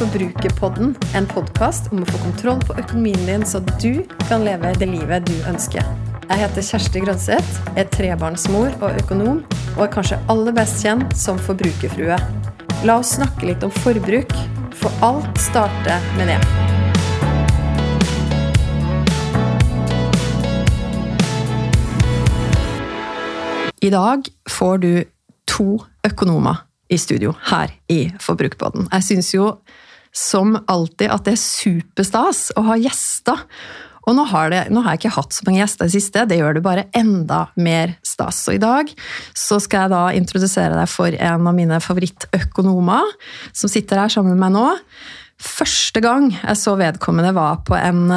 Forbrukerpodden. En podkast om å få kontroll på økonomien din, så du kan leve det livet du ønsker. Jeg heter Kjersti Grønseth, er trebarnsmor og økonom, og er kanskje aller best kjent som forbrukerfrue. La oss snakke litt om forbruk, for alt starter med det. I dag får du to økonomer i studio her i Forbrukerpodden. Jeg syns jo som alltid at det er superstas å ha gjester. Og nå har, det, nå har, jeg ikke hatt så mange gjester i det siste, det gjør det bare enda mer stas. Så i dag så skal jeg da introdusere deg for en av mine favorittøkonomer, som sitter her sammen med meg nå. Første gang jeg så vedkommende var på en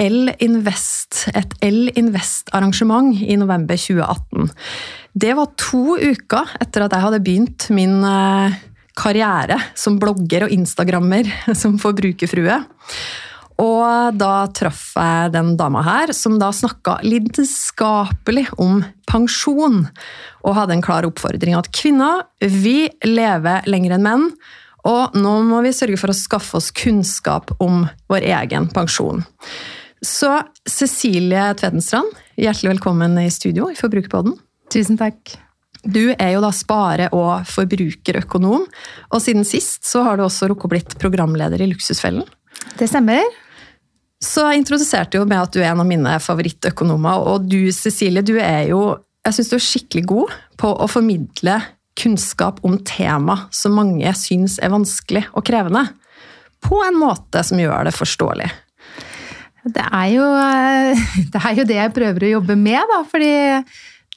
L-Invest, et L-Invest-arrangement i november 2018. Det var to uker etter at jeg hadde begynt min eh, karriere som blogger og instagrammer som forbrukerfrue. Og da traff jeg den dama her, som da snakka lidenskapelig om pensjon, og hadde en klar oppfordring at kvinner, vi lever lenger enn menn, og nå må vi sørge for å skaffe oss kunnskap om vår egen pensjon. Så Cecilie Tvedenstrand, hjertelig velkommen i studio i Forbrukerpodden. Tusen takk. Du er jo da spare- og forbrukerøkonom, og siden sist så har du også rukket å blitt programleder i Luksusfellen. Det stemmer. Så jeg introduserte jo med at du er en av mine favorittøkonomer, og du Cecilie, du er jo jeg syns du er skikkelig god på å formidle kunnskap om tema som mange syns er vanskelig og krevende, på en måte som gjør det forståelig. Det er jo det, er jo det jeg prøver å jobbe med, da. Fordi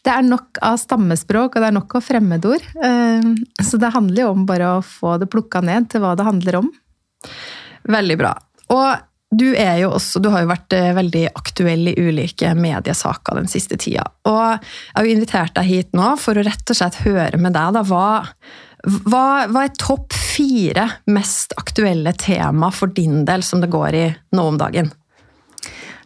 det er nok av stammespråk, og det er nok av fremmedord. Eh, så det handler jo om bare å få det plukka ned til hva det handler om. Veldig bra. Og du, jo også, du har jo vært eh, veldig aktuell i ulike mediesaker den siste tida. Og jeg har jo invitert deg hit nå for å rett og slett høre med deg da, hva, hva, hva er topp fire mest aktuelle tema for din del som det går i nå om dagen?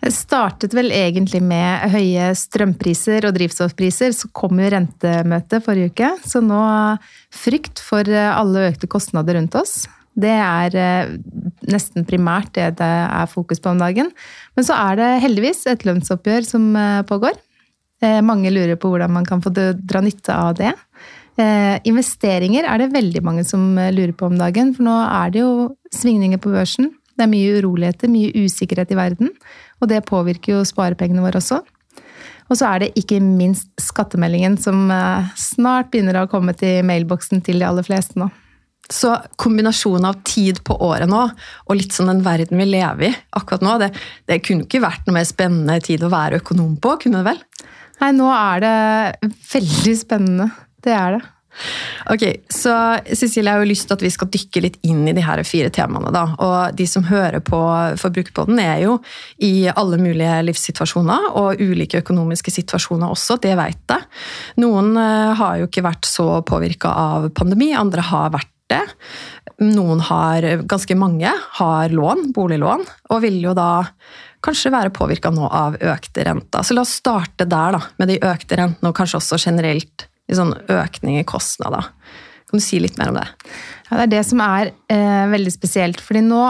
Startet vel egentlig med høye strømpriser og drivstoffpriser. Så kom jo rentemøtet forrige uke. Så nå frykt for alle økte kostnader rundt oss. Det er eh, nesten primært det det er fokus på om dagen. Men så er det heldigvis et lønnsoppgjør som eh, pågår. Eh, mange lurer på hvordan man kan få dra nytte av det. Investeringer er det veldig mange som lurer på om dagen, for nå er det jo svingninger på børsen. Det er mye uroligheter, mye usikkerhet i verden. Og det påvirker jo sparepengene våre også. Og så er det ikke minst skattemeldingen som eh, snart begynner å komme til mailboksen til de aller fleste nå. Så kombinasjonen av tid på året nå og litt sånn den verden vi lever i akkurat nå, det, det kunne ikke vært noe mer spennende tid å være økonom på, kunne det vel? Nei, nå er det veldig spennende. Det er det. Ok, så Cecilie, jeg har jo lyst til at vi skal dykke litt inn i de her fire temaene. da, og De som hører på Forbrukerpodden, er jo i alle mulige livssituasjoner og ulike økonomiske situasjoner også, det vet jeg. Noen eh, har jo ikke vært så påvirka av pandemi, andre har vært det. Noen har, ganske mange, har lån, boliglån, og vil jo da kanskje være påvirka nå av økte renter. Så la oss starte der, da, med de økte rentene, og kanskje også generelt i sånn økning i kostnader. Kan du si litt mer om det? Ja, Det er det som er eh, veldig spesielt. fordi nå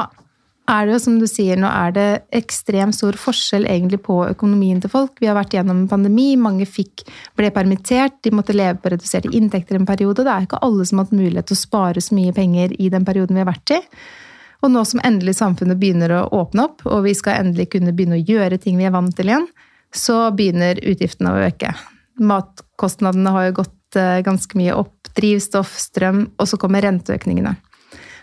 er det jo, som du sier, nå er det ekstremt stor forskjell egentlig på økonomien til folk. Vi har vært gjennom en pandemi, mange fikk, ble permittert, de måtte leve på reduserte inntekter en periode. Det er ikke alle som har hatt mulighet til å spare så mye penger i den perioden vi har vært i. Og nå som endelig samfunnet begynner å åpne opp, og vi skal endelig kunne begynne å gjøre ting vi er vant til igjen, så begynner utgiftene å øke. Matkostnadene har jo gått eh, ganske mye opp. Drivstoff, strøm, og så kommer renteøkningene.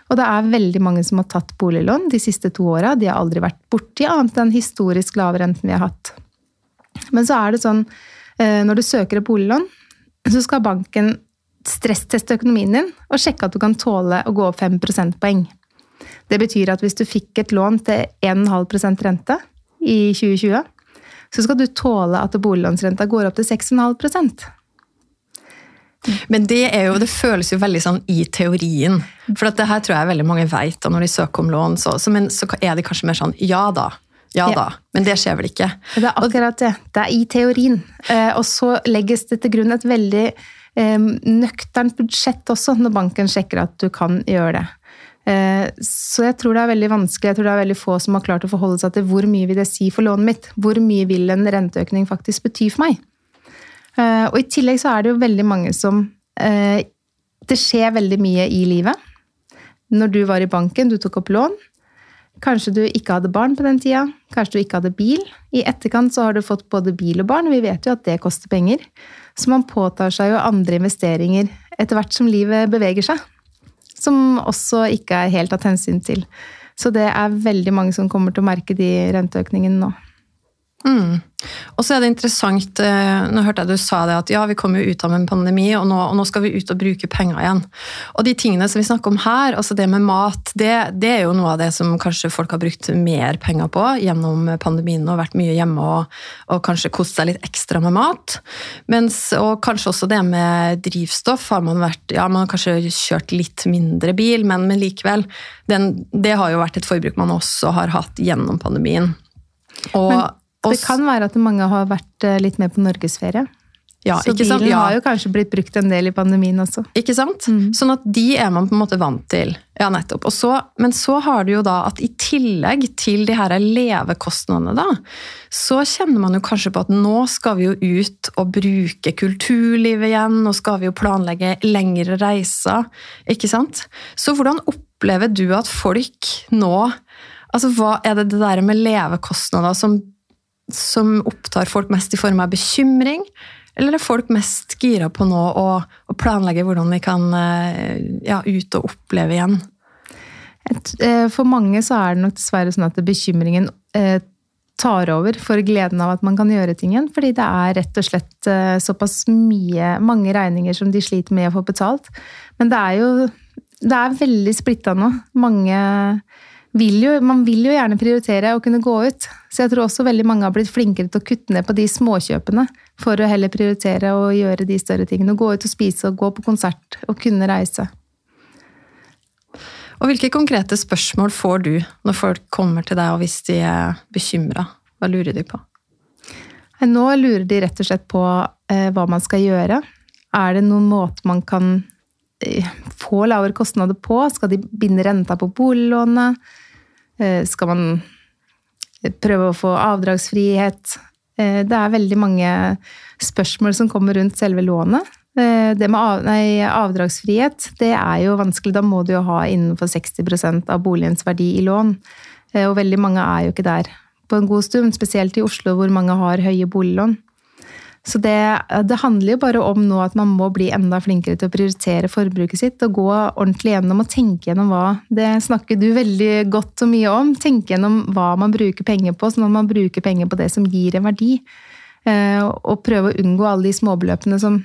Og det er veldig mange som har tatt boliglån de siste to åra. De har aldri vært borti annet enn historisk lave renten vi har hatt. Men så er det sånn, eh, når du søker et boliglån, så skal banken stressteste økonomien din og sjekke at du kan tåle å gå opp 5 prosentpoeng. Det betyr at hvis du fikk et lån til 1,5% rente i 2020, så skal du tåle at boliglånsrenta går opp til 6,5 men det, er jo, det føles jo veldig sånn i teorien. For det her tror jeg veldig mange vet når de søker om lån. Så, så, men så er det kanskje mer sånn ja da. Ja da, men det skjer vel ikke? Det er akkurat det. Det er i teorien. Eh, og så legges det til grunn et veldig eh, nøkternt budsjett også, når banken sjekker at du kan gjøre det. Eh, så jeg tror det er veldig vanskelig, jeg tror det er veldig få som har klart å forholde seg til hvor mye vil det si for lånet mitt? Hvor mye vil en renteøkning faktisk bety for meg? Eh, og i tillegg så er det jo veldig mange som eh, Det skjer veldig mye i livet. Når du var i banken, du tok opp lån. Kanskje du ikke hadde barn på den tida. Kanskje du ikke hadde bil. I etterkant så har du fått både bil og barn. Vi vet jo at det koster penger. Så man påtar seg jo andre investeringer etter hvert som livet beveger seg som også ikke er helt tatt hensyn til. Så det er veldig mange som kommer til å merke de renteøkningene nå. Mm. Og så er det interessant, eh, nå hørte jeg du sa det, at ja, vi kommer jo ut av en pandemi, og nå, og nå, skal vi ut og bruke penger igjen. Og de tingene som vi snakker om her, altså det med mat, det, det, er jo noe av det som kanskje folk har brukt mer penger på gjennom pandemien og vært mye hjemme og, og kanskje kost seg litt ekstra med mat. Mens, og kanskje også det med drivstoff har man vært, ja, man har kanskje kjørt litt mindre bil, men, men likevel, den, det har jo vært et forbruk man også har hatt gjennom pandemien. Og, men det kan være at mange har vært eh, litt med på norgesferie. Ja, så bilen ja. har jo kanskje blitt brukt en del i pandemien også. Ikke sant? Mm. Sånn at de er man på en måte vant til. Ja, nettopp. Så, men så har du jo da at i tillegg til de her levekostnadene, da, så kjenner man jo kanskje på at nå skal vi jo ut og bruke kulturlivet igjen. Nå skal vi jo planlegge lengre reiser. Ikke sant? Så hvordan opplever du at folk nå Altså, hva Er det det der med levekostnader som som opptar folk mest i form av bekymring? Eller er folk mest gira på nå å, planlegge hvordan de kan eh, ja, ut og oppleve igjen? Eh, for mange så er det nok dessverre sånn at bekymringen eh, tar over for gleden av at man kan gjøre ting igjen. Fordi det er rett og slett såpass mye, mange regninger som de sliter med å få betalt. Men det er jo det er veldig splitta nå. Mange vil jo, man vil jo gjerne prioritere å kunne gå ut. Så jeg tror også veldig mange har blitt flinkere til å kutte ned på de småkjøpene for å heller prioritere å gjøre de større tingene. Gå ut og spise og gå på konsert og kunne reise. Og hvilke konkrete spørsmål får du når folk kommer til deg og hvis de er bekymra? Hva lurer de på? Nå lurer de rett og slett på eh, hva man skal gjøre. Er det noen måte man kan få lavere kostnader på? Skal de binde renta på boliglånet? Eh, skal man prøve å få avdragsfrihet? Eh, det er veldig mange spørsmål som kommer rundt selve lånet. Eh, det med av, nei, avdragsfrihet, det er jo vanskelig. Da må du jo ha innenfor 60% av boligens verdi i lån. Og veldig mange er jo ikke der på en god stund, spesielt i Oslo hvor mange har høye boliglån. Så det, det, handler jo bare om nå at man må bli enda flinkere til å prioritere forbruket sitt og gå ordentlig gjennom og tenke gjennom hva Det snakker du veldig godt og mye om. Tenke gjennom hva man bruker penger på, sånn at man bruker penger på det som gir en verdi. Eh, og prøve å unngå alle de småbeløpene som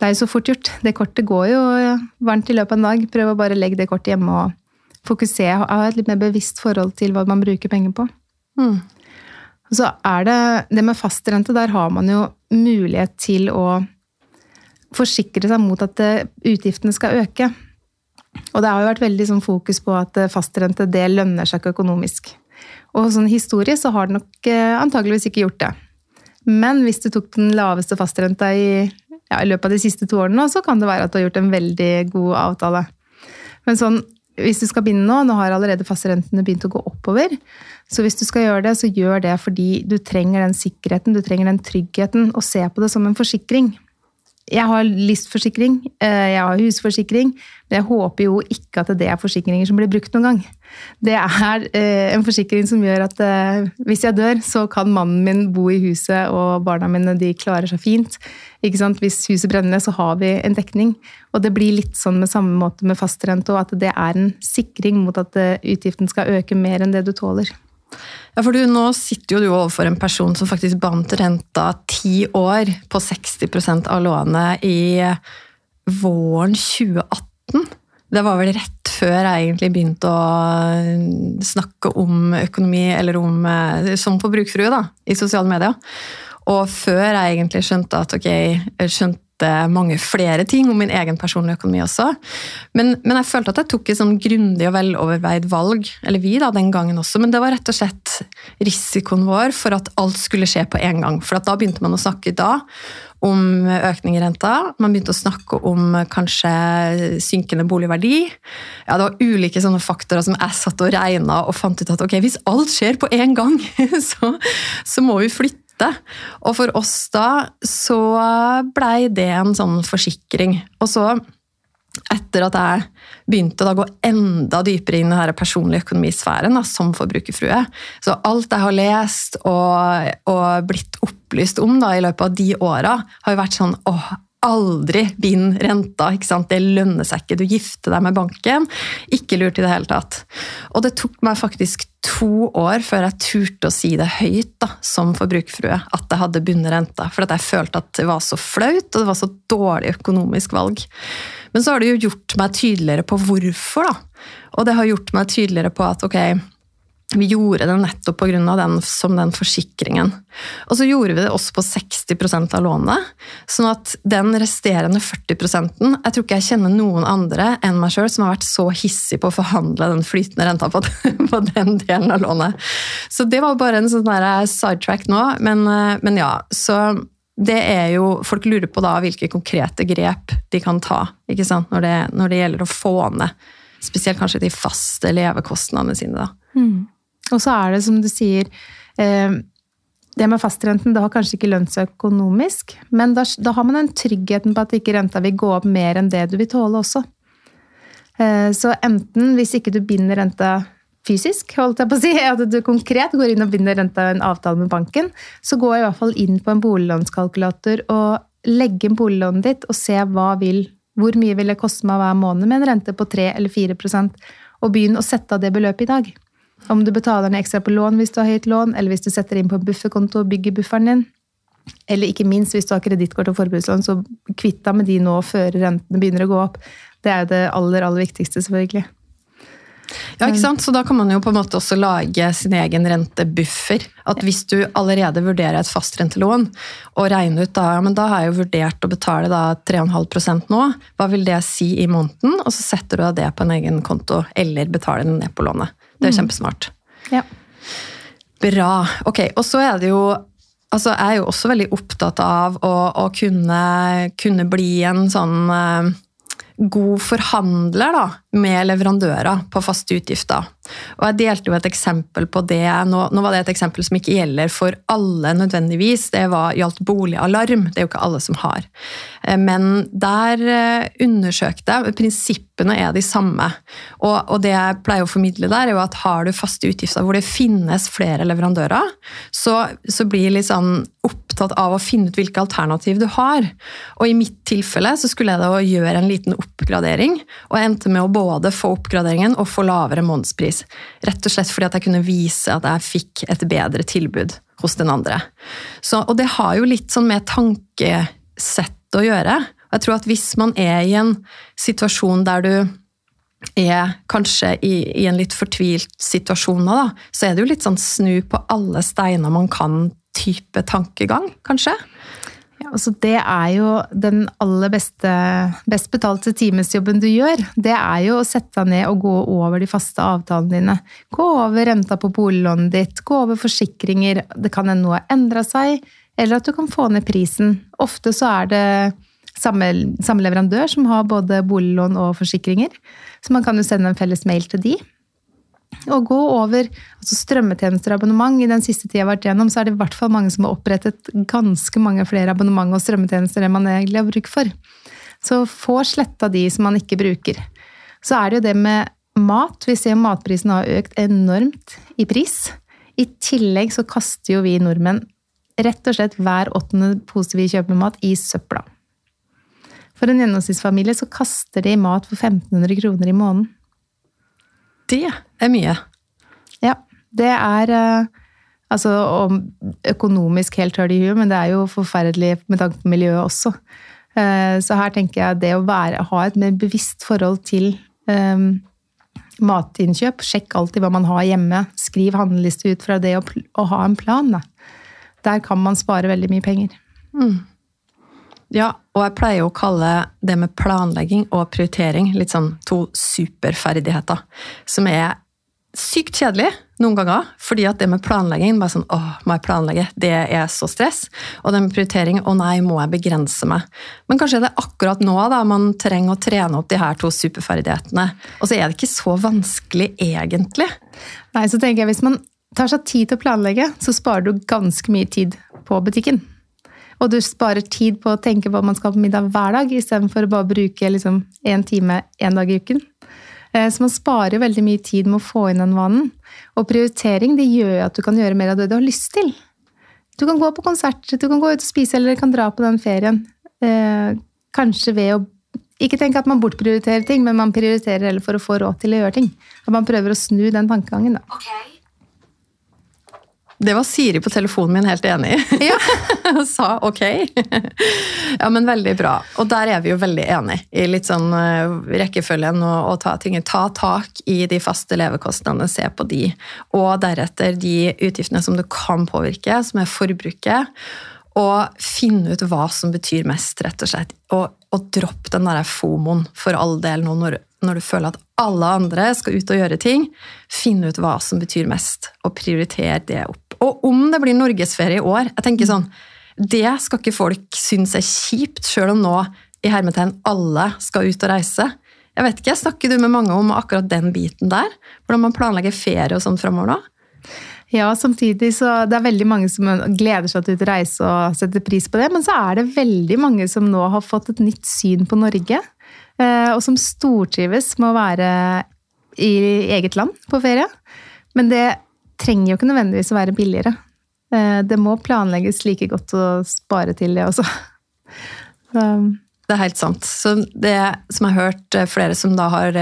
Det er jo så fort gjort. Det kortet går jo varmt i løpet av en dag. Prøv å bare legge det kortet hjemme og fokusere. Ha et litt mer bevisst forhold til hva man bruker penger på. Mm. Og så er det det med fastrente. Der har man jo mulighet til å forsikre seg mot at eh, utgiftene skal øke. Og det har jo vært veldig sånn fokus på at eh, fastrente det lønner seg ikke økonomisk. Og sånn historisk så har det nok eh, antageligvis ikke gjort det. Men hvis du tok den laveste fastrenta i, ja, i løpet av de siste to årene, så kan det være at du har gjort en veldig god avtale. Men sånn hvis du skal begynne nå, nå har allerede fastrentene begynt å gå oppover, så hvis du skal gjøre det, så gjør det fordi du trenger den sikkerheten, du trenger den tryggheten, og se på det som en forsikring. Jeg har listforsikring, eh, jeg har husforsikring, men jeg håper jo ikke at det er forsikringer som blir brukt noen gang. Det er eh, en forsikring som gjør at eh, hvis jeg dør, så kan mannen min bo i huset, og barna mine de klarer seg fint. Hvis huset brenner så har vi en dekning. Og det blir litt sånn med samme måte med fastrente, og at det er en sikring mot at utgiften skal øke mer enn det du tåler. Ja, for du, Nå sitter jo du overfor en person som faktisk bandt renta ti år på 60 av lånet i våren 2018. Det var vel rett før jeg egentlig begynte å snakke om økonomi, eller om som som Brukfrue, da, i sosiale medier. Og før jeg egentlig skjønte at ok, skjønte vite mange flere ting om min egen personlige økonomi også. Men, men jeg følte at jeg tok et sånn grundig og veloverveid valg, eller vi da, den gangen også. Men det var rett og slett risikoen vår for at alt skulle skje på en gang. For da begynte man å snakke da om økning i renta. Man begynte å snakke om kanskje synkende boligverdi. Ja, det var ulike sånne faktorer som jeg satt og regna og fant ut at ok, hvis alt skjer på en gang, så, så må vi flytte. Og for oss da så blei det en sånn forsikring. Og så etter at jeg begynte å gå enda dypere inn i denne personlige økonomisfæren da, som forbrukerfrue. Så alt jeg har lest og, og blitt opplyst om da, i løpet av de åra, har jo vært sånn åh, aldri bind renta. ikke sant? Det lønner seg ikke. Du gifter deg med banken. Ikke lurt i det hele tatt. Og det tok meg faktisk to år før jeg turte å si det høyt da, som forbrukerfrue, at jeg hadde bundet renta. For jeg følte at det var så flaut, og det var så dårlig økonomisk valg. Men så har det jo gjort meg tydeligere på hvorfor, da. Og det har gjort meg tydeligere på at ok, vi gjorde det nettopp pga. den som den forsikringen. Og så gjorde vi det også på 60% av lånet. Sånn at den resterende 40 Jeg tror ikke jeg kjenner noen andre enn meg sjøl som har vært så hissig på å forhandle den flytende renta på, den delen av lånet. Så det var bare en sånn sidetrack nå. Men, men ja, så det er jo Folk lurer på da hvilke konkrete grep de kan ta ikke sant? Når, det, når det gjelder å få ned spesielt kanskje de faste levekostnadene sine. da. Mm. Og så er det som du sier eh, Det med fastrenten det har kanskje ikke lønt seg økonomisk, men da, da, har man den tryggheten på at ikke renta vil gå opp mer enn det du vil tåle også. Eh, så enten, hvis ikke du binder renta fysisk, holdt jeg på å si, at du konkret går inn og binder renta i en avtale med banken, så gå i hvert fall inn på en boliglånskalkulator og legge inn boliglånet ditt og se hva vil, hvor mye vil det koste meg hver måned med en rente på 3 eller 4 og begynn å sette av det beløpet i dag. Om du betaler ned ekstra på lån hvis du har høyt lån, eller hvis du setter inn på en bufferkonto og bygger bufferen din. Eller ikke minst hvis du har kredittkort og forbrukslån, så kvitt deg med de nå før rentene begynner å gå opp. Det er jo det aller, aller viktigste, selvfølgelig. Ja, ikke sant? Så da kan man jo på en måte også lage sin egen rentebuffer. At hvis du allerede vurderer et fastrentelån og regner ut da, ja, men da har jeg jo vurdert å betale da 3,5% nå, hva vil det si i måneden? Og så setter du av det på en egen konto, eller betaler den ned på lånet. Det er mm. kjempesmart. Ja. Bra. Ok, og så er det jo Altså, jeg er jo også veldig opptatt av å, å kunne, kunne, bli en sånn uh, god forhandler da, med leverandører på faste utgifter. Og Jeg delte jo et eksempel på det. Nå, nå, var det et eksempel som ikke gjelder for alle nødvendigvis. Det var, gjaldt boligalarm. Det er jo ikke alle som har. Eh, men der eh, undersøkte jeg Prinsippene er de samme. Og, og, det jeg pleier å formidle der, er jo at har du faste utgifter hvor det finnes flere leverandører, så, så blir litt sånn opptatt av å finne ut hvilke alternativ du har. Og i mitt tilfelle så skulle jeg da gjøre en liten oppgradering, og jeg endte med å både få oppgraderingen og få lavere månedspris. Rett og slett fordi at jeg kunne vise at jeg fikk et bedre tilbud hos den andre. Så, og det har jo litt sånn med tankesett å gjøre. Jeg tror at hvis man er i en situasjon der du er kanskje i, i en litt fortvilt situasjon da, så er det jo litt sånn snu på alle steiner man kan type tankegang, kanskje? Ja, Altså det er jo den aller beste, best betalte timesjobben du gjør. Det er jo å sette deg ned og gå over de faste avtalene dine. Gå over renta på boliglånet ditt, gå over forsikringer. Det kan hende noe har endra seg, eller at du kan få ned prisen. Ofte så er det samme, samme leverandør som har både boliglån og forsikringer. Så man kan jo sende en felles mail til de. Å gå over altså strømmetjenester og abonnement I den siste tida jeg har vært gjennom, så er det i hvert fall mange som har opprettet ganske mange flere abonnement og strømmetjenester enn man egentlig har bruk for. Så få sletta de som man ikke bruker. Så er det jo det med mat. Vi ser matprisen har økt enormt i pris. I tillegg så kaster jo vi nordmenn rett og slett hver åttende pose vi kjøper mat, i søpla. For en gjennomsnittsfamilie så kaster de mat for 1500 kroner i måneden. Det er mye. Ja. Det er eh, altså økonomisk helt hørt i huet, men det er jo forferdelig med tanke på miljøet også. Eh, så her tenker jeg det å være, ha et mer bevisst forhold til um, matinnkjøp. Sjekk alltid hva man har hjemme. Skriv handleliste ut fra det å, ha en plan. Da. Der kan man spare veldig mye penger. Mm. Ja, og jeg pleier å kalle det med planlegging og prioritering litt sånn to superferdigheter. Som er sykt kjedelig noen ganger, fordi at det med planlegging bare sånn, åh, må jeg planlegge? Det er så stress. Og det med prioritering å nei, må jeg begrense meg? Men kanskje det er akkurat nå da man trenger å trene opp de her to superferdighetene. Og så er det ikke så vanskelig egentlig. Nei, så tenker jeg Hvis man tar seg tid til å planlegge, så sparer du ganske mye tid på butikken. Og du sparer tid på å tenke på hva man skal ha på middag hver dag, istedenfor å bare bruke liksom én time én dag i uken. Eh, så man sparer veldig mye tid med å få inn den vanen. Og prioritering det gjør at du kan gjøre mer av det du har lyst til. Du kan gå på konsert, du kan gå ut og spise, eller du kan dra på den ferien. Eh, kanskje ved å Ikke tenke at man bortprioriterer ting, men man prioriterer heller for å få råd til å gjøre ting. At man prøver å snu den tankegangen, da. Okay. Det var Siri på telefonen min helt enig i. Ja. Sa ok. ja, men veldig bra. Og der er vi jo veldig enige i litt sånn uh, rekkefølgen og, og ta ting. Ta tak i de faste levekostnadene, se på de. Og deretter de utgiftene som du kan påvirke, som er forbruket. Og finne ut hva som betyr mest, rett og slett. Og, og dropp den der fomoen for all del nå når, når du føler at alle andre skal ut og gjøre ting. Finn ut hva som betyr mest, og prioriter det opp. Og om det blir norgesferie i år jeg tenker sånn, Det skal ikke folk synes er kjipt, sjøl om nå i hermetegn alle skal ut og reise. Jeg vet ikke, Snakker du med mange om akkurat den biten der? Hvordan man planlegger ferie og sånn framover nå? Ja, samtidig så det er veldig mange som gleder seg til å reise og setter pris på det. Men så er det veldig mange som nå har fått et nytt syn på Norge. Eh, og som stortrives med å være i eget land på ferie. Men det trenger jo ikke nødvendigvis å være billigere. Eh, det må planlegges like godt å spare til det også. Det er helt sant. Så det som jeg har hørt eh, flere som da har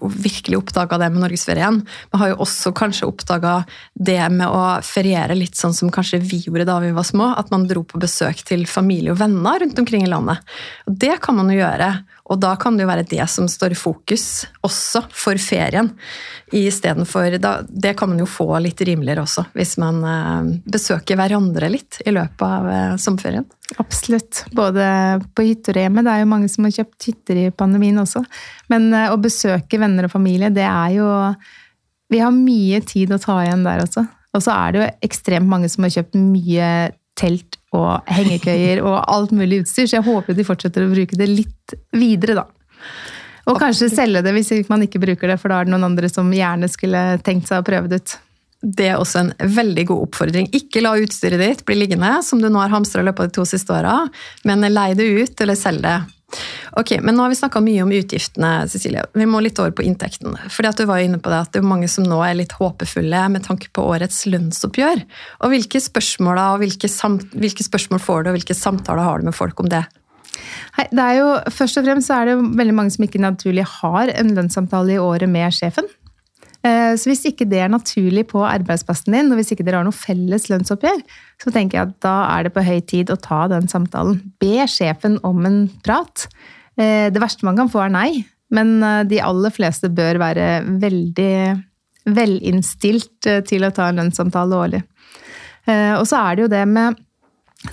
virkelig oppdaga det med norgesferien. Vi har jo også kanskje oppdaga det med å feriere litt sånn som kanskje vi gjorde da vi var små. At man dro på besøk til familie og venner rundt omkring i landet. Og det kan man jo gjøre. Og da kan det jo være det som står i fokus også for ferien. Istedenfor Det kan man jo få litt rimeligere også, hvis man eh, besøker hverandre litt i løpet av eh, sommerferien. Absolutt. Både på hytter og hjemme. Det er jo mange som har kjøpt hytter i pandemien også. Men eh, å besøke venner og familie, det er jo Vi har mye tid å ta igjen der også. Og så er det jo ekstremt mange som har kjøpt mye telt og hengekøyer og alt mulig utstyr, så jeg håper de fortsetter å bruke det litt videre, da. Og kanskje selge det hvis man ikke bruker det, for da er det noen andre som gjerne skulle tenkt seg å prøve det ut. Det er også en veldig god oppfordring. Ikke la utstyret ditt bli liggende, som du nå har hamstra i løpet av de to siste åra, men lei det ut eller selg det. Ok, men Nå har vi snakka mye om utgiftene, Cecilie. Vi må litt over på inntekten. Fordi at du var inne på Det at det er mange som nå er litt håpefulle med tanke på årets lønnsoppgjør. Og Hvilke spørsmål, da, og hvilke, hvilke spørsmål får du, og hvilke samtaler har du med folk om det? Hei, det er jo, først og fremst er det veldig mange som ikke naturlig har en lønnssamtale i året med sjefen. Eh, så hvis ikke det er naturlig på arbeidsplassen din, og hvis ikke dere har noe felles lønnsoppgjør, så tenker jeg at da er det på høy tid å ta den samtalen. Be sjefen om en prat. Eh, det verste man kan få, er nei, men eh, de aller fleste bør være veldig velinnstilt til å ta en lønnssamtale årlig. Og så er det jo det med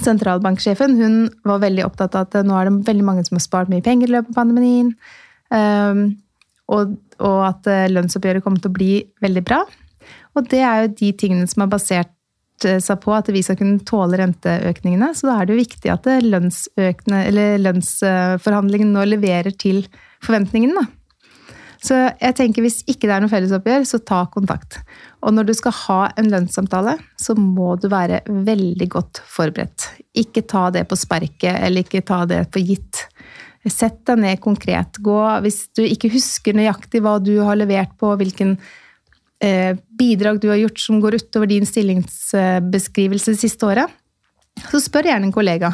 sentralbanksjefen. Hun var veldig opptatt av at nå er det veldig mange som har spart mye penger i løpet av pandemien. Og og at eh, lønnsoppgjøret kommer til å bli veldig bra. Og det er jo de tingene som har basert eh, seg på at vi skal kunne tåle renteøkningene. Så da er det jo viktig at lønnsforhandlingene nå leverer til forventningene. Så jeg tenker hvis ikke det er noe fellesoppgjør, så ta kontakt. Og når du skal ha en lønnssamtale, så må du være veldig godt forberedt. Ikke ta det på sparket, eller ikke ta det på gitt. Sett deg ned konkret. Gå, hvis du ikke husker nøyaktig hva du har levert på, hvilken eh, bidrag du har gjort som går utover din stillingsbeskrivelse det siste året, så spør gjerne en kollega.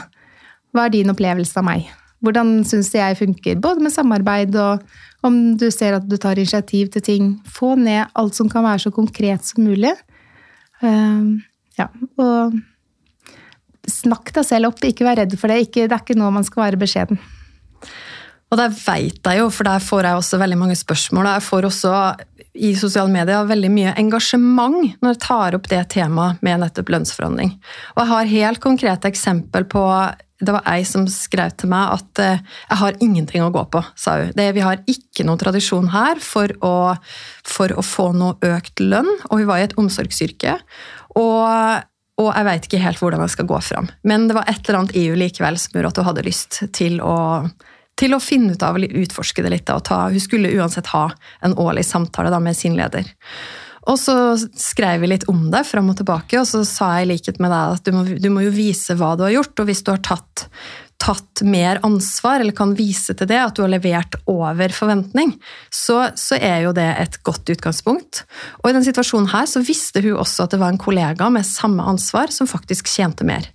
Hva er din opplevelse av meg? Hvordan syns jeg funker, både med samarbeid og om du ser at du tar initiativ til ting. Få ned alt som kan være så konkret som mulig. Uh, ja, og snakk deg selv opp, ikke vær redd for det. Ikke, det er ikke nå man skal være beskjeden. Og det veit jeg jo, for der får jeg også veldig mange spørsmål. Og jeg får også i sosiale medier veldig mye engasjement når jeg tar opp det temaet med nettopp lønnsforhandling. Og jeg har helt konkrete eksempel på det var ei som skrev til meg at eh, 'jeg har ingenting å gå på', sa hun. Det, 'Vi har ikke noen tradisjon her for å, for å få noe økt lønn', og hun var i et omsorgsyrke. Og, og jeg veit ikke helt hvordan jeg skal gå fram. Men det var et eller annet henne likevel som gjorde at hun hadde lyst til å, til å finne ut av eller utforske det litt. Ta, hun skulle uansett ha en årlig samtale da, med sin leder. Og så skrev vi litt om det fram og tilbake, og så sa jeg i likhet med deg at du må, du må, jo vise hva du har gjort. Og hvis du har tatt, tatt, mer ansvar, eller kan vise til det, at du har levert over forventning, så, så, er jo det et godt utgangspunkt. Og i denne situasjonen her så visste hun også at det var en kollega med samme ansvar som faktisk tjente mer.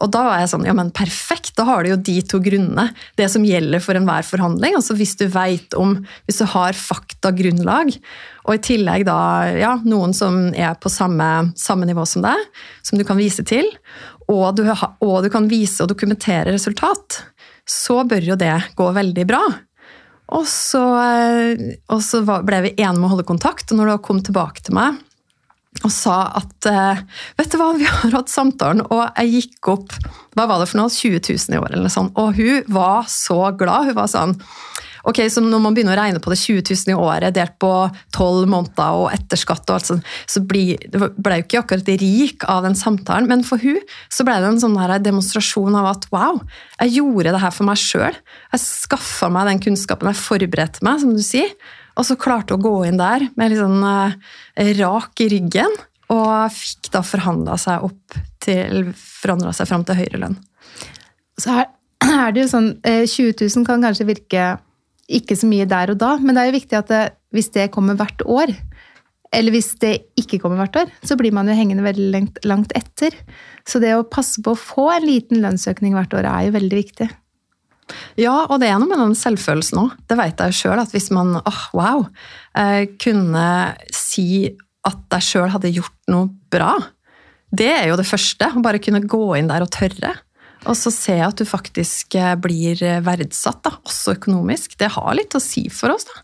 Og da var jeg sånn, ja men perfekt, da har du jo de to grunnene. Det som gjelder for enhver forhandling. altså Hvis du vet om, hvis du har faktagrunnlag, og i tillegg da ja, noen som er på samme, samme nivå som deg, som du kan vise til, og du, og du kan vise og dokumentere resultat, så bør jo det gå veldig bra. Og så, og så ble vi enige om å holde kontakt, og når du kom tilbake til meg og sa at eh, vet du hva, vi har hatt samtalen, og jeg gikk opp hva var det for noe, 20 000 i år, eller sånt, og hun var så glad. Hun var sånn Ok, så Når man begynner å regne på det 20 000 i året delt på 12 måneder og etter skatt, og alt sånt, så ble, ble jo ikke akkurat rik av den samtalen. Men for hun så ble det en sånn her demonstrasjon av at wow, jeg gjorde det her for meg sjøl. Jeg skaffa meg den kunnskapen, jeg forberedte meg, som du sier. Og så klarte å gå inn der med litt sånn eh, rak i ryggen. Og fikk da forhandla seg opp til Forandra seg fram til høyere lønn. Så her er det jo sånn 20 eh, 000 kan kanskje virke ikke så mye der og da, men det er jo viktig at det, hvis det kommer hvert år, eller hvis det ikke kommer hvert år, så blir man jo hengende veldig langt, langt etter. Så det å passe på å få en liten lønnsøkning hvert år er jo veldig viktig. Ja, og det er noe med den selvfølelsen òg. Det vet jeg sjøl, at hvis man åh, oh, wow, eh, kunne si at jeg sjøl hadde gjort noe bra, det er jo det første. Å bare kunne gå inn der og tørre. Og så ser jeg at du faktisk eh, blir eh, verdsatt, da, også økonomisk. Det har litt å si for oss, da.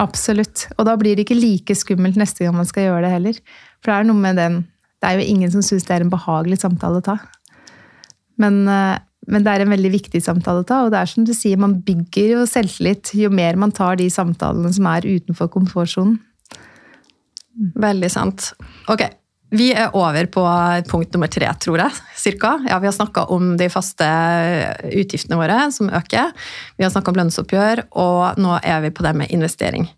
Absolutt. Og da blir det ikke like skummelt neste gang man skal gjøre det heller. For det er noe med den Det er jo ingen som syns det er en behagelig samtale å ta. Men, eh, men, det er en veldig viktig samtale å ta, og det er som du sier, man bygger jo selvtillit jo mer man tar de samtalene som er utenfor komfortsonen. Veldig sant. Ok, vi er over på punkt nummer tre, tror jeg. Cirka. Ja, vi har snakka om de faste utgiftene våre som øker. Vi har snakka om lønnsoppgjør, og nå er vi på det med investering.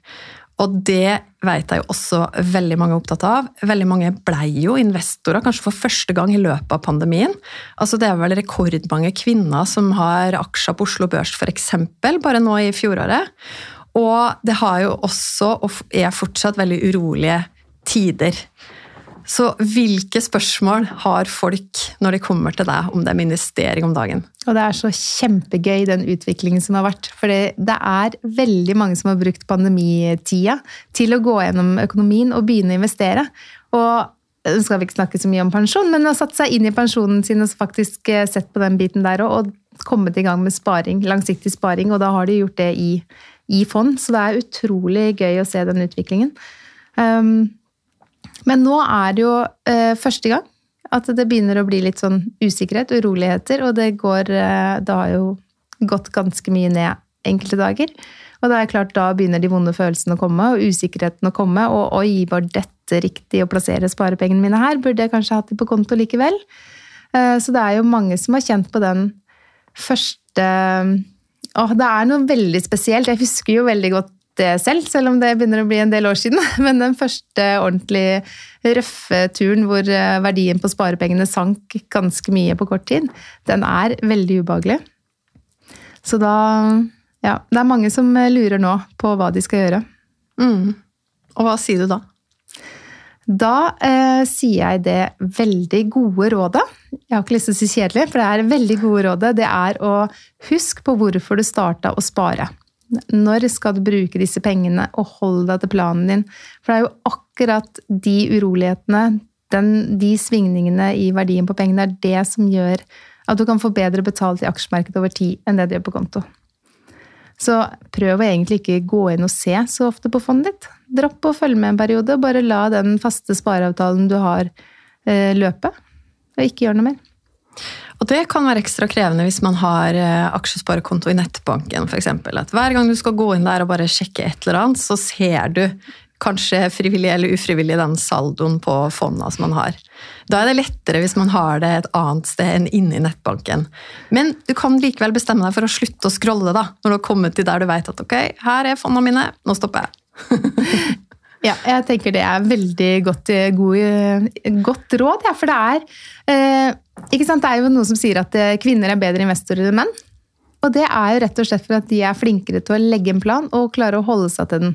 Og det vet jeg jo også veldig mange er opptatt av. Veldig mange blei jo investorer, kanskje for første gang i løpet av pandemien. Altså Det er vel rekordmange kvinner som har aksjer på Oslo Børs f.eks., bare nå i fjoråret. Og det har jo også, og er fortsatt, veldig urolige tider. Så hvilke spørsmål har folk når de kommer til deg om det med investering om dagen? Og det er så kjempegøy, den utviklingen som har vært. For det er veldig mange som har brukt pandemitida til å gå gjennom økonomien og begynne å investere. Og nå skal vi ikke snakke så mye om pensjon, men har satt seg inn i pensjonen sin og faktisk eh, sett på den biten der og kommet i gang med sparing, langsiktig sparing. Og da har de gjort det i, i fond. Så det er utrolig gøy å se den utviklingen. Um, men nå er det jo eh, første gang at det begynner å bli litt sånn usikkerhet, uroligheter, og det går eh, Det har jo gått ganske mye ned enkelte dager. Og det er klart, da begynner de vonde følelsene å komme, og usikkerheten å komme. Og oi, var dette riktig å plassere sparepengene mine her? Burde jeg kanskje hatt de på konto likevel? Eh, så det er jo mange som har kjent på den første Åh, det er noe veldig spesielt. Jeg husker jo veldig godt det selv, selv om det begynner å bli en del år siden. Men den første ordentlig røffe turen hvor eh, verdien på sparepengene sank ganske mye på kort tid, den er veldig ubehagelig. Så da Ja, det er mange som lurer nå på hva de skal gjøre. Mm. Og hva sier du da? Da eh, sier jeg det veldig gode rådet. Jeg har ikke lyst til å si kjedelig, for det er veldig gode rådet. Det er å huske på hvorfor du starta å spare. Når skal du bruke disse pengene, og hold deg til planen din? For det er jo akkurat de urolighetene, den, de svingningene i verdien på pengene, er det som gjør at du kan få bedre betalt i aksjemarkedet over tid enn det du gjør på konto. Så prøv å egentlig ikke gå inn og se så ofte på fondet ditt. Dropp å følge med en periode, og bare la den faste spareavtalen du har, eh, løpe. Og ikke gjør noe mer. Og det kan være ekstra krevende hvis man har eh, aksjesparekonto i nettbanken f.eks. At hver gang du skal gå inn der og bare sjekke et eller annet, så ser du kanskje frivillig eller ufrivillig den saldoen på fonda som man har. Da er det lettere hvis man har det et annet sted enn inne i nettbanken. Men du kan likevel bestemme deg for å slutte å scrolle da, når du har kommet til der du vet at ok, her er fonda mine, nå stopper jeg. ja, jeg tenker det er veldig godt, god, godt råd, ja, for det er eh, sant? Det er jo noe som sier at eh, kvinner er bedre investorer enn menn. Og det er jo rett og slett for at de er flinkere til å legge en plan og klare å holde seg til den.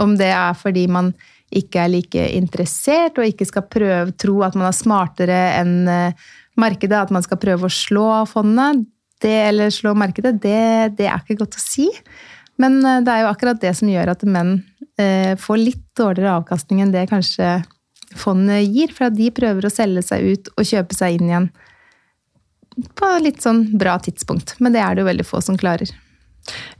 Om det er fordi man ikke er like interessert og ikke skal prøve tro at man er smartere enn eh, markedet, at man skal prøve å slå fondet det, eller slå markedet, det, det, er ikke godt å si. Men eh, det er jo akkurat det som gjør at menn eh, får litt dårligere avkastning enn det kanskje fondet gir, for at de prøver å selge seg ut og kjøpe seg inn igjen på litt sånn bra tidspunkt. Men det er det jo veldig få som klarer.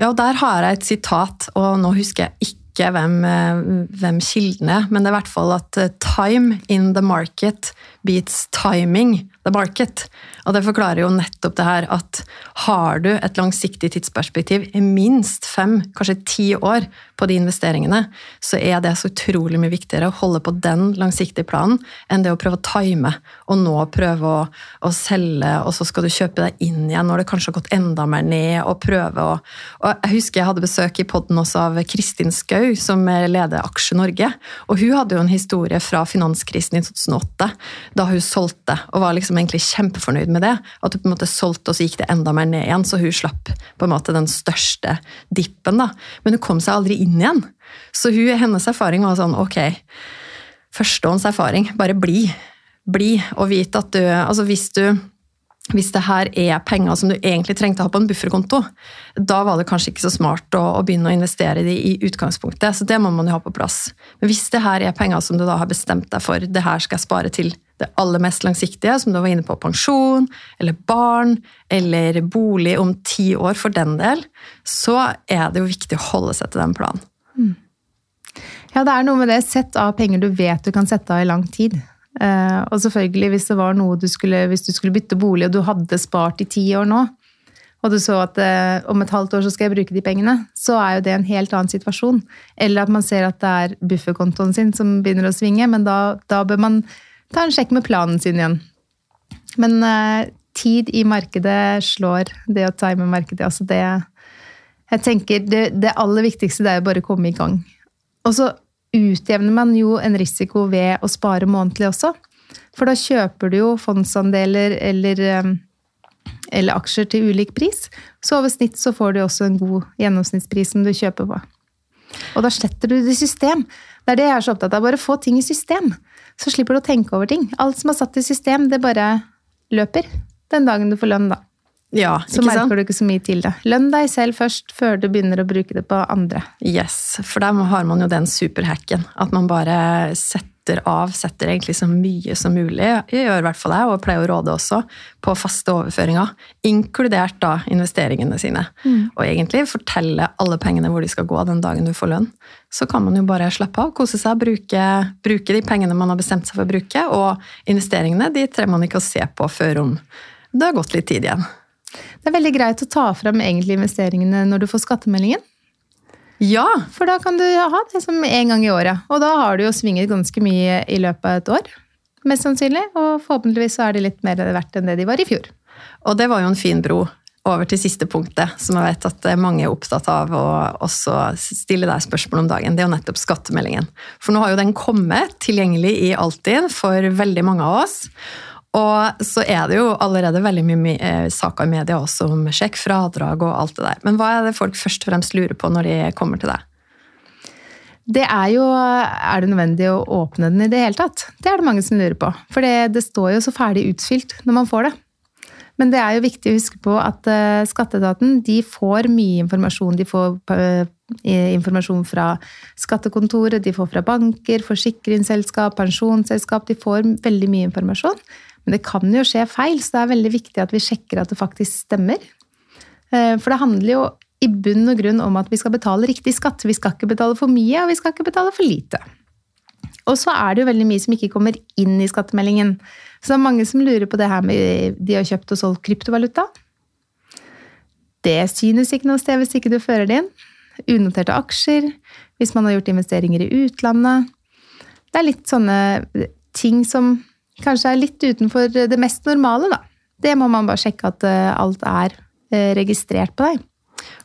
Ja, og der har jeg et sitat, og nå husker jeg ikke ikke hvem, eh, hvem kilden er, men det er i hvert fall at eh, time in the market beats timing the market. Og det forklarer jo nettopp det her at har du et langsiktig tidsperspektiv i minst fem, kanskje ti år på de investeringene, så er det så utrolig mye viktigere å holde på den langsiktige planen enn det å prøve å time og nå prøve å, å selge, og så skal du kjøpe deg inn igjen når det kanskje har gått enda mer ned, og prøve å og Jeg husker jeg hadde besøk i poden også av Kristin Skau, som leder Aksje Norge. Og hun hadde jo en historie fra finanskrisen i 2008, da hun solgte og var liksom egentlig kjempefornøyd med det. At hun på en måte solgte, og så gikk det enda mer ned igjen, så hun slapp på en måte den største dippen. da. Men hun kom seg aldri inn igjen. Så hun, hennes erfaring var sånn ok, førstehånds erfaring, bare bli. Bli og vite at du Altså hvis du hvis det her er penger som du egentlig trengte å ha på en bufferkonto, da var det kanskje ikke så smart å, å begynne å investere i de i utgangspunktet. Så det må man jo ha på plass. Men hvis det her er penger som du da har bestemt deg for, det her skal jeg spare til det aller mest langsiktige, som du var inne på, pensjon eller barn eller bolig om ti år for den del, så er det jo viktig å holde seg til den planen. Mm. Ja, det er noe med det. Sett av penger du vet du kan sette av i lang tid. Uh, og selvfølgelig, hvis det var noe du skulle, hvis du skulle bytte bolig, og du hadde spart i ti år nå, og du så at eh, om et halvt år så skal jeg bruke de pengene, så er jo det en helt annen situasjon. Eller at man ser at det er bufferkontoen sin som begynner å svinge, men da, da bør man ta en sjekk med planen sin igjen. Men eh, tid i markedet slår det å time markedet. Altså det Jeg tenker det, det aller viktigste det er jo bare å komme i gang. Og så utjevner man jo en risiko ved å spare månedlig også. For da kjøper du jo fondsandeler eller, um, eller, aksjer til ulik pris. Så over snitt så får du også en god gjennomsnittspris som du kjøper på. Og da sletter du det i system. Det er det jeg er så opptatt av. Bare få ting i system. Så slipper du å tenke over ting. Alt som er satt i system, det bare løper den dagen du får lønn, da. Ja, så merker sant? du ikke så mye til det. Lønn deg selv først, før du begynner å bruke det på andre. Yes, for der har man jo den superhacken. At man bare setter av, setter egentlig så mye som mulig. Jeg gjør i hvert fall det, og pleier å råde også, på faste overføringer. Inkludert da investeringene sine. Mm. Og egentlig fortelle alle pengene hvor de skal gå den dagen du får lønn. Så kan man jo bare slappe av, kose seg, bruke, bruke de pengene man har bestemt seg for å bruke. Og investeringene de trenger man ikke å se på før om det har gått litt tid igjen. Det er veldig greit å ta fram egentlig investeringene når du får skattemeldingen. Ja! For da kan du ha det som én gang i året. Og da har du jo svinget ganske mye i løpet av et år. Mest sannsynlig. Og forhåpentligvis så er de litt mer verdt enn det de var i fjor. Og det var jo en fin bro over til siste punktet, som jeg vet at mange er opptatt av å også stille deg spørsmål om dagen. Det er jo nettopp skattemeldingen. For nå har jo den kommet tilgjengelig i Altinn for veldig mange av oss. Og så er det jo allerede veldig mye eh, saker i media også om sjekk, fradrag og alt det der. Men hva er det folk først og fremst lurer på når de kommer til deg? Det er jo Er det nødvendig å åpne den i det hele tatt? Det er det mange som lurer på. For det, det står jo så ferdig utfylt når man får det. Men det er jo viktig å huske på at uh, Skatteetaten de får mye informasjon. De får uh, informasjon fra skattekontoret, de får fra banker, forsikringsselskap, pensjonsselskap. De får veldig mye informasjon. Men det kan jo skje feil, så det er veldig viktig at vi sjekker at det faktisk stemmer. Eh, for det handler jo i bunn og grunn om at vi skal betale riktig skatt. Vi skal ikke betale for mye, og vi skal ikke betale for lite. Og så er det jo veldig mye som ikke kommer inn i skattemeldingen. Så det er mange som lurer på det her med de har kjøpt og solgt kryptovaluta. Det synes ikke noe sted hvis ikke du fører det inn. Unoterte aksjer, hvis man har gjort investeringer i utlandet. Det er litt sånne ting som kanskje er litt utenfor det mest normale, da. Det må man bare sjekke at eh, alt er eh, registrert på deg.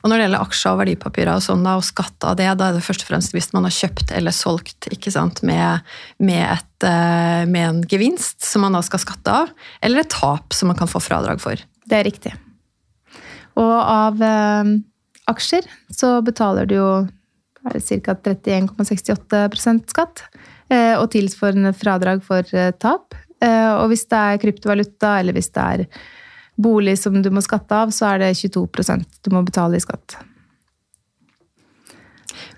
Og når det gjelder aksjer og verdipapirer og sånn, da, og skatt av det, da er det først og fremst hvis man har kjøpt eller solgt ikke sant, med, med, et, eh, med en gevinst som man da skal skatte av, eller et tap som man kan få fradrag for. Det er riktig. Og av eh, aksjer så betaler du jo ca. 31,68 skatt. Eh, og tilsvarende fradrag for eh, tap. Eh, og hvis det er kryptovaluta, eller hvis det er bolig som du må skatte av, så er det 22% du må betale i skatt.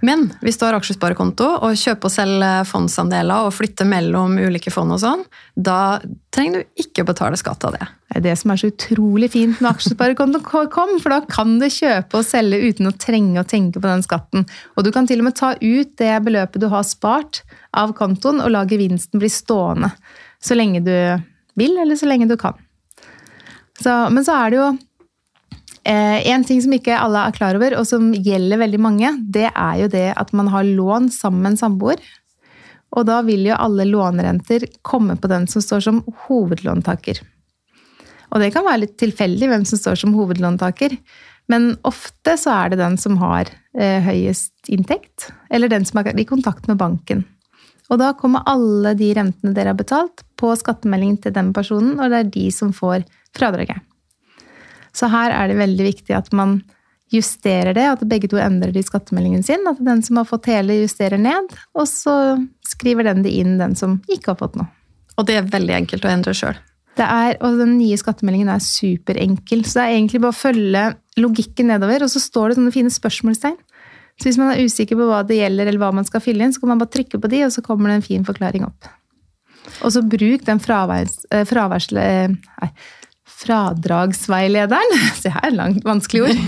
Men hvis du har aksjesparekonto og kjøper og selger fondsandeler og flytter mellom ulike fond, og sånn, da trenger du ikke å betale skatt av det. Det er det som er så utrolig fint når aksjesparekonto kom, for da kan du kjøpe og selge uten å trenge å tenke på den skatten. Og du kan til og med ta ut det beløpet du har spart av kontoen, og la gevinsten bli stående. Så lenge du vil, eller så lenge du kan. Så, men så er det jo Eh, en ting som ikke alle er klar over, og som gjelder veldig mange, det er jo det at man har lån sammen med en samboer. Og da vil jo alle lånerenter komme på den som står som hovedlåntaker. Og det kan være litt tilfeldig hvem som står som hovedlåntaker, men ofte så er det den som har eh, høyest inntekt, eller den som er i kontakt med banken. Og da kommer alle de rentene dere har betalt, på skattemeldingen til den personen, og det er de som får fradraget. Så her er det veldig viktig at man justerer det, at begge to endrer det i skattemeldingen sin. At den som har fått hele, justerer ned, og så skriver den det inn, den som ikke har fått noe. Og det er veldig enkelt å endre sjøl. Og den nye skattemeldingen er superenkel. Så det er egentlig bare å følge logikken nedover, og så står det sånne fine spørsmålstegn. Så hvis man er usikker på hva det gjelder, eller hva man skal fylle inn, så kan man bare trykke på de, og så kommer det en fin forklaring opp. Og så bruk den fraværs... Eh. Eh, nei fradragsveilederen. Se her, langt vanskelig ord.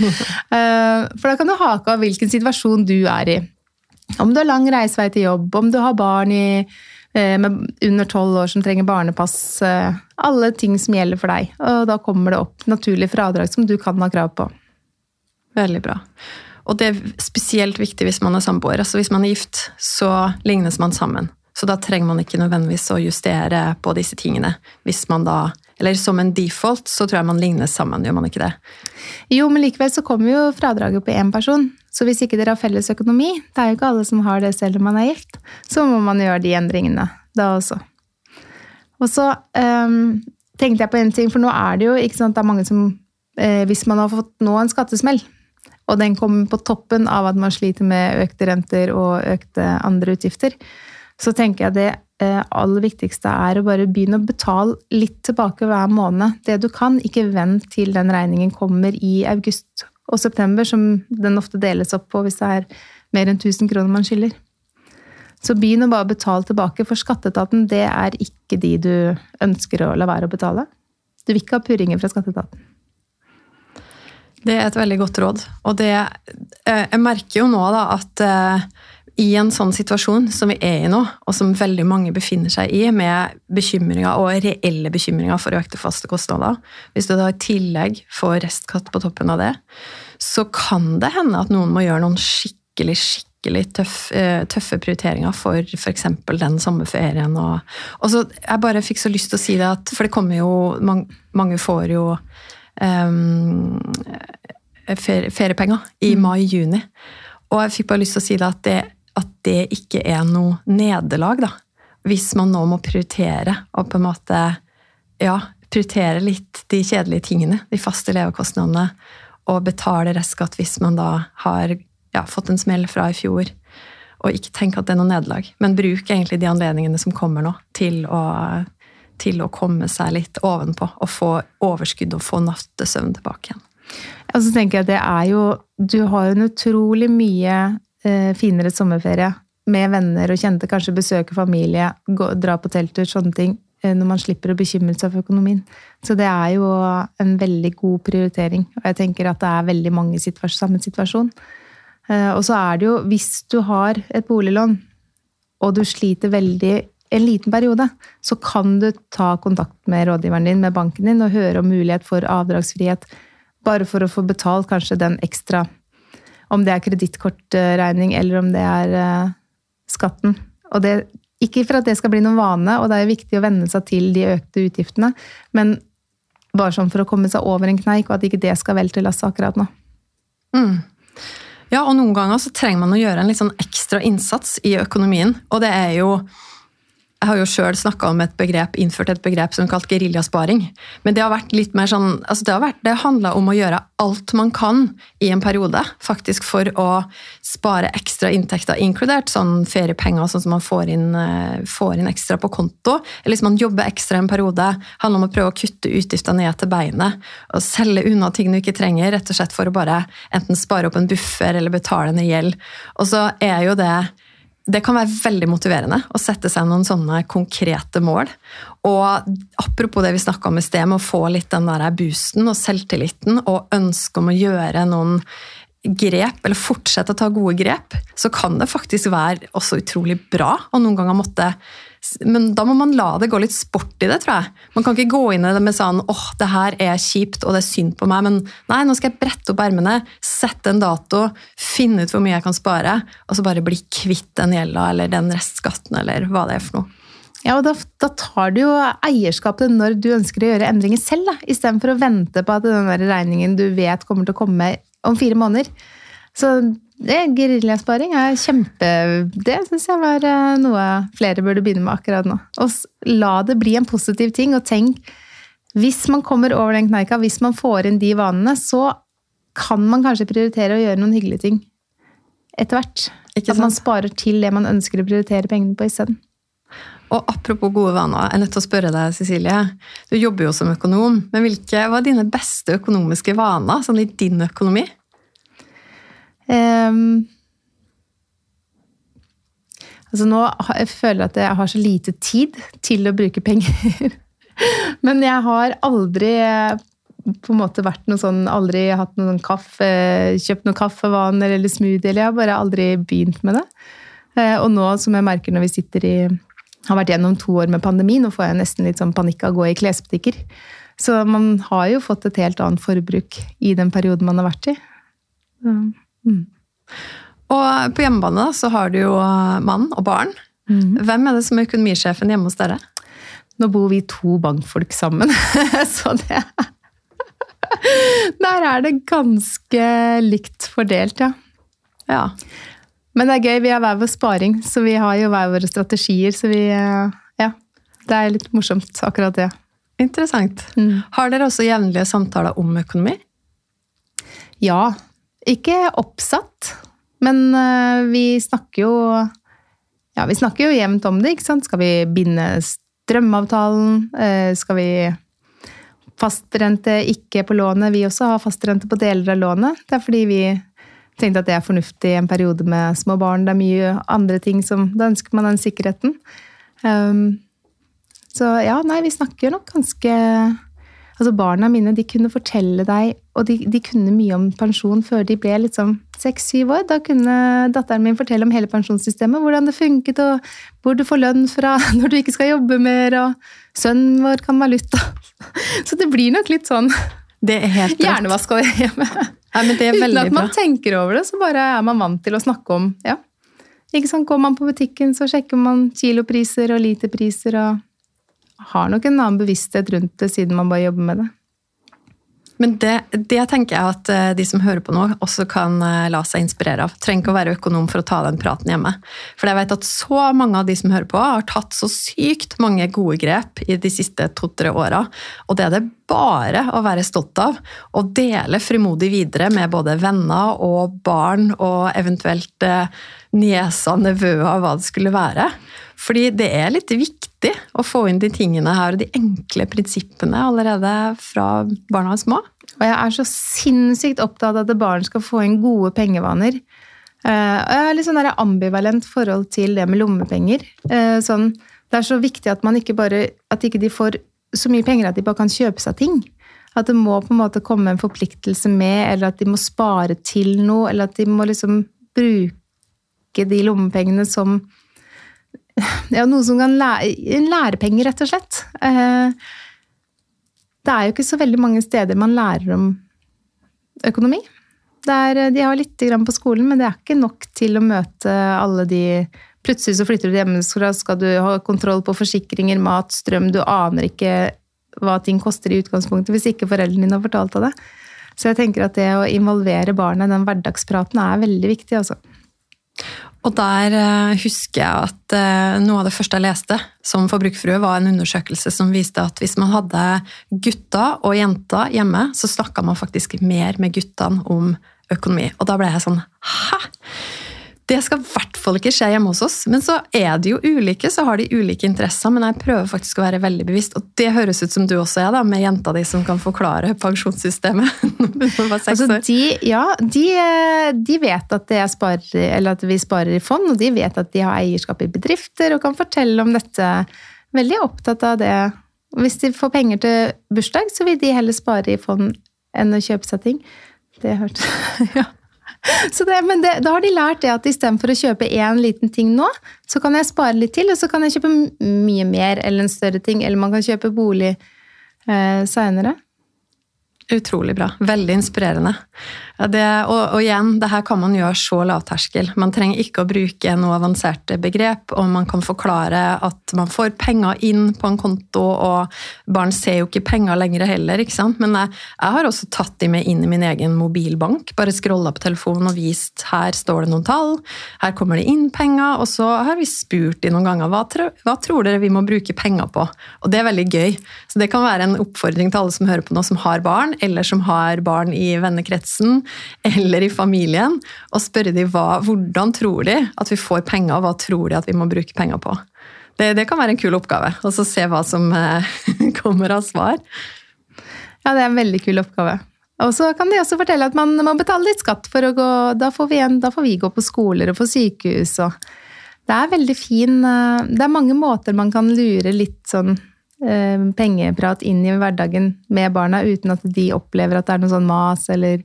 Eh, for da kan du hake av hvilken situasjon du er i. Om du har lang reisevei til jobb, om du har barn i, med under tolv år som trenger barnepass. Alle ting som gjelder for deg. Og da kommer det opp naturlig fradrag som du kan ha krav på. Veldig bra. Og det er spesielt viktig hvis man er samboer. Altså hvis man er gift, så lignes man sammen. Så da trenger man ikke nødvendigvis å justere på disse tingene. Hvis man da eller som en default, så tror jeg man lignes sammen, gjør man ikke det? Jo, men likevel så kommer jo fradraget på én person. Så hvis ikke dere har felles økonomi, det er jo ikke alle som har det selv om man er gift, så må man gjøre de endringene da også. Og så um, tenkte jeg på en ting, for nå er det jo ikke sant, det er mange som eh, Hvis man har fått nå en skattesmell, og den kommer på toppen av at man sliter med økte renter og økte andre utgifter, så tenker jeg det Eh, aller viktigste er å bare begynne å betale litt tilbake hver måned. Det du kan. Ikke vent til den regningen kommer i august og september, som den ofte deles opp på hvis det er mer enn 1000 kroner man skylder. Så begynn å bare betale tilbake, for skatteetaten det er ikke de du ønsker å la være å betale. Du vil ikke ha purringer fra skatteetaten. Det er et veldig godt råd. Og det eh, Jeg merker jo nå da at eh, i en sånn situasjon som vi er i nå, og som veldig mange befinner seg i, med bekymringer og reelle bekymringer for økte faste kostnader, hvis du da i tillegg får restkatt på toppen av det, så kan det hende at noen må gjøre noen skikkelig, skikkelig tøff, eh, tøffe prioriteringer for f.eks. den sommerferien. Og, og så, jeg bare fikk så lyst til å si det, at, for det kommer jo Mange, mange får jo um, feriepenger i mm. mai-juni. Og jeg fikk bare lyst til å si det at det at det ikke er noe nederlag, da. Hvis man nå må prioritere og på en måte ja, prioritere litt de kjedelige tingene, de faste levekostnadene, og betale restskatt hvis man da har ja, fått en smell fra i fjor. Og ikke tenke at det er noe nederlag, men bruk egentlig de anledningene som kommer nå, til å, til å komme seg litt ovenpå og få overskudd og få nattesøvn tilbake igjen. Og så tenker jeg at det er jo Du har jo en utrolig mye Eh, finere sommerferie med venner og kjente, kanskje besøke familie, gå, dra på telttur, sånne ting. Eh, når man slipper å bekymre seg for økonomien. Så det er jo en veldig god prioritering. Og jeg tenker at det er veldig mange i samme situasjon. Eh, og så er det jo, hvis du har et boliglån, og du sliter veldig en liten periode, så kan du ta kontakt med rådgiveren din, med banken din, og høre om mulighet for avdragsfrihet. Bare for å få betalt kanskje den ekstra Om det er kredittkortregning, eller om det er uh, skatten. Og det, ikke for at det skal bli noen vane, og det er viktig å venne seg til de økte utgiftene, men bare sånn for å komme seg over en kneik, og at ikke det skal velte lasset akkurat nå. Mm. Ja, og noen ganger så trenger man å gjøre en litt sånn ekstra innsats i økonomien. Og det er jo jeg har jo sjøl snakka om et begrep, innført et begrep som kalt geriljasparing. Men det har vært litt mer sånn, altså det, har det handla om å gjøre alt man kan i en periode, faktisk for å spare ekstra inntekter, inkludert sånn feriepenger, sånn som man får inn, eh, får inn ekstra på konto. Eller hvis man jobber ekstra en periode, handler om å prøve å kutte utgifter ned til beinet. Og selge unna ting du ikke trenger, rett og slett for å bare enten spare opp en buffer eller betale ned gjeld. Og så er jo det det kan være veldig motiverende å sette seg noen sånne konkrete mål. Og apropos det vi snakka om i sted, med å få litt den der boosten og selvtilliten og ønske om å gjøre noen grep, eller fortsette å ta gode grep, så kan det faktisk være også utrolig bra å noen ganger måtte men da må man la det gå litt sport i det, tror jeg. Man kan ikke gå inn i det med sånn åh, det her er kjipt og det er synd på meg, men nei, nå skal jeg brette opp ermene, sette en dato, finne ut hvor mye jeg kan spare, og så bare bli kvitt den gjelda eller den restskatten eller hva det er for noe. Ja, og da, da tar du jo eierskapet når du ønsker å gjøre endringer selv, da, istedenfor å vente på at den der regningen du vet kommer til å komme om fire måneder. Så Geriljasparing er kjempe Det syns jeg var eh, noe flere burde begynne med akkurat nå. Og la det bli en positiv ting, og tenk Hvis man kommer over den kneika, hvis man får inn de vanene, så kan man kanskje prioritere å gjøre noen hyggelige ting etter hvert. At man sparer til det man ønsker å prioritere pengene på isteden. Og apropos gode vaner, jeg er nødt til å spørre deg, Cecilie. Du jobber jo som økonom, men hvilke var dine beste økonomiske vaner sånn i din økonomi? Um, altså nå jeg føler jeg at jeg har så lite tid til å bruke penger. Men jeg har aldri på en måte vært noe sånn, aldri hatt noen kaffe, kjøpt noen kaffevaner eller smoothie. eller Jeg har bare aldri begynt med det. Eh, og nå som jeg merker når vi sitter i har vært gjennom to år med pandemi, nå får jeg nesten litt sånn panikk av å gå i klesbutikker. Så man har jo fått et helt annet forbruk i den perioden man har vært i. Mm. Og på hjemmebane så har du jo mann og barn. Mm. Hvem er det som er økonomisjefen hjemme hos dere? Nå bor vi to bankfolk sammen, så det Der er det ganske likt fordelt, ja. ja. Men det er gøy. Vi har hver vår sparing, så vi har jo hver våre strategier. Så vi Ja. Det er litt morsomt, akkurat det. Interessant. Mm. Har dere også jevnlige samtaler om økonomi? Ja, ikke oppsatt, men eh, vi snakker jo Ja, vi snakker jo jevnt om det, ikke sant. Skal vi binde strømavtalen? Eh, skal vi fastrente ikke på lånet? Vi også har fastrente på deler av lånet. Det er fordi vi tenkte at det er fornuftig i en periode med små barn. Det er mye andre ting som Da ønsker man den sikkerheten. Um, så ja, nei, vi snakker nok ganske Altså Barna mine de kunne fortelle deg, og de, de kunne mye om pensjon før de ble liksom seks-syv år. Da kunne datteren min fortelle om hele pensjonssystemet, hvordan det funket, og hvor du får lønn fra når du ikke skal jobbe mer, og sønnen vår kan valuta. Så det blir nok litt sånn det er helt hjernevask hjemme. Nei, men det er Uten at man bra. tenker over det, så bare er man vant til å snakke om ja. Ikke sant? Går man på butikken, så sjekker man kilopriser og literpriser og har nok en annen bevissthet rundt det, siden man bare jobber med det. Men det, det, tenker jeg at eh, de som hører på nå, også kan eh, la seg inspirere av. Trenger ikke å være økonom for å ta den praten hjemme. For jeg vet at så mange av de som hører på, har tatt så sykt mange gode grep i de siste to-tre åra. Og det er det bare å være stolt av. Og dele frimodig videre med både venner og barn og eventuelt eh, nieser, nevøer, hva det skulle være. Fordi det er litt viktig å få inn de tingene her, og de enkle prinsippene allerede fra barna er små. Og jeg er så sinnssykt opptatt av at barn skal få inn gode pengevaner. Eh, og jeg har litt sånn ambivalent forhold til det med lommepenger. Eh, sånn, det er så viktig at man ikke bare at ikke de får så mye penger at de bare kan kjøpe seg ting. At det må på en måte komme en forpliktelse med, eller at de må spare til noe, eller at de må liksom bruke de lommepengene som ja, noe som kan lære, en rett og slett. Eh, det er jo ikke så veldig mange steder man lærer om økonomi. Er, de har litt på skolen, men det er ikke nok til å møte alle de Plutselig så flytter du hjemmefra, skal du ha kontroll på forsikringer, mat, strøm. Du aner ikke hva ting koster i utgangspunktet hvis ikke foreldrene dine har fortalt deg det. Så jeg tenker at det å involvere barna i den hverdagspraten er veldig viktig. altså. Og der uh, husker jeg at uh, noe av det første jeg leste som forbrukerfrue, var en undersøkelse som viste at hvis man hadde gutter og jenter hjemme, så snakka man faktisk mer med guttene om økonomi. Og da ble jeg sånn Hæ? Det skal i hvert fall ikke skje hjemme hos oss. Men så er de jo ulike, så har de ulike interesser. Men jeg prøver faktisk å være veldig bevisst, og det høres ut som du også er, da, med jenta di som kan forklare pensjonssystemet. altså, de, ja, de, de, vet at, sparer, at, vi sparer i fond, og de vet at de har eierskap i bedrifter og kan fortelle om dette. Veldig opptatt av det. Hvis de får penger til bursdag, så vil de heller spare i fond enn å kjøpe seg ting. Det hørtes ja. Det, men det, da har de lært det at istedenfor å kjøpe én liten ting nå, så kan jeg spare litt til, og så kan jeg kjøpe mye mer eller en større ting. Eller man kan kjøpe bolig eh, seinere. Utrolig bra. Veldig inspirerende. Det, og, og, igjen, det her kan man gjøre så lavterskel. Man trenger ikke å bruke noe avanserte begrep, og man kan forklare at man får penger inn på en konto, og barn ser jo ikke penger lenger heller. ikke sant? Men jeg, jeg har også tatt de med inn i min egen mobilbank. Bare scrolla på telefonen og vist her står det noen tall, her kommer det inn penger, og så har vi spurt de noen ganger hva, hva tror dere vi må bruke penger på? Og det er veldig gøy. Så det kan være en oppfordring til alle som hører på nå, som har barn, eller som har barn i vennekretsen eller i familien, og spørre dem hva, hvordan tror de at vi får penger, og hva tror de at vi må bruke penger på. Det, det kan være en kul oppgave, og så se hva som eh, kommer av svar. Ja, det er en veldig kul oppgave. Og så kan de også fortelle at man må betale litt skatt for å gå Da får vi, igjen, da får vi gå på skoler og på sykehus og Det er veldig fin eh, Det er mange måter man kan lure litt sånn pengeprat inn i hverdagen med barna uten at de opplever at det er noe sånn mas eller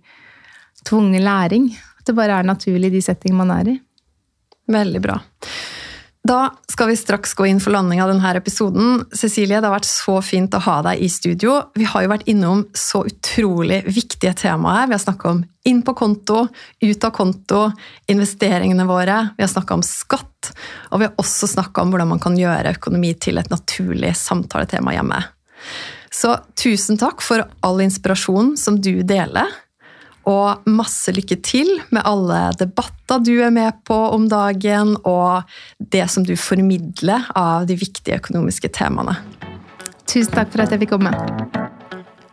tvungen læring. At det bare er naturlig i de settingene man er i. Veldig bra. Da skal vi straks gå inn for landing av denne episoden. Cecilie, det har vært så fint å ha deg i studio. Vi har jo vært innom så utrolig viktige temaer. Vi har snakka om inn på konto, ut av konto, investeringene våre. Vi har snakka om skatt. Og vi har også snakka om hvordan man kan gjøre økonomi til et naturlig samtaletema hjemme. Så tusen takk for all inspirasjon som du deler. Og masse lykke til med alle debatter du er med på om dagen, og det som du formidler av de viktige økonomiske temaene. Tusen takk for at jeg fikk komme.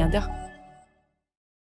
milliardaire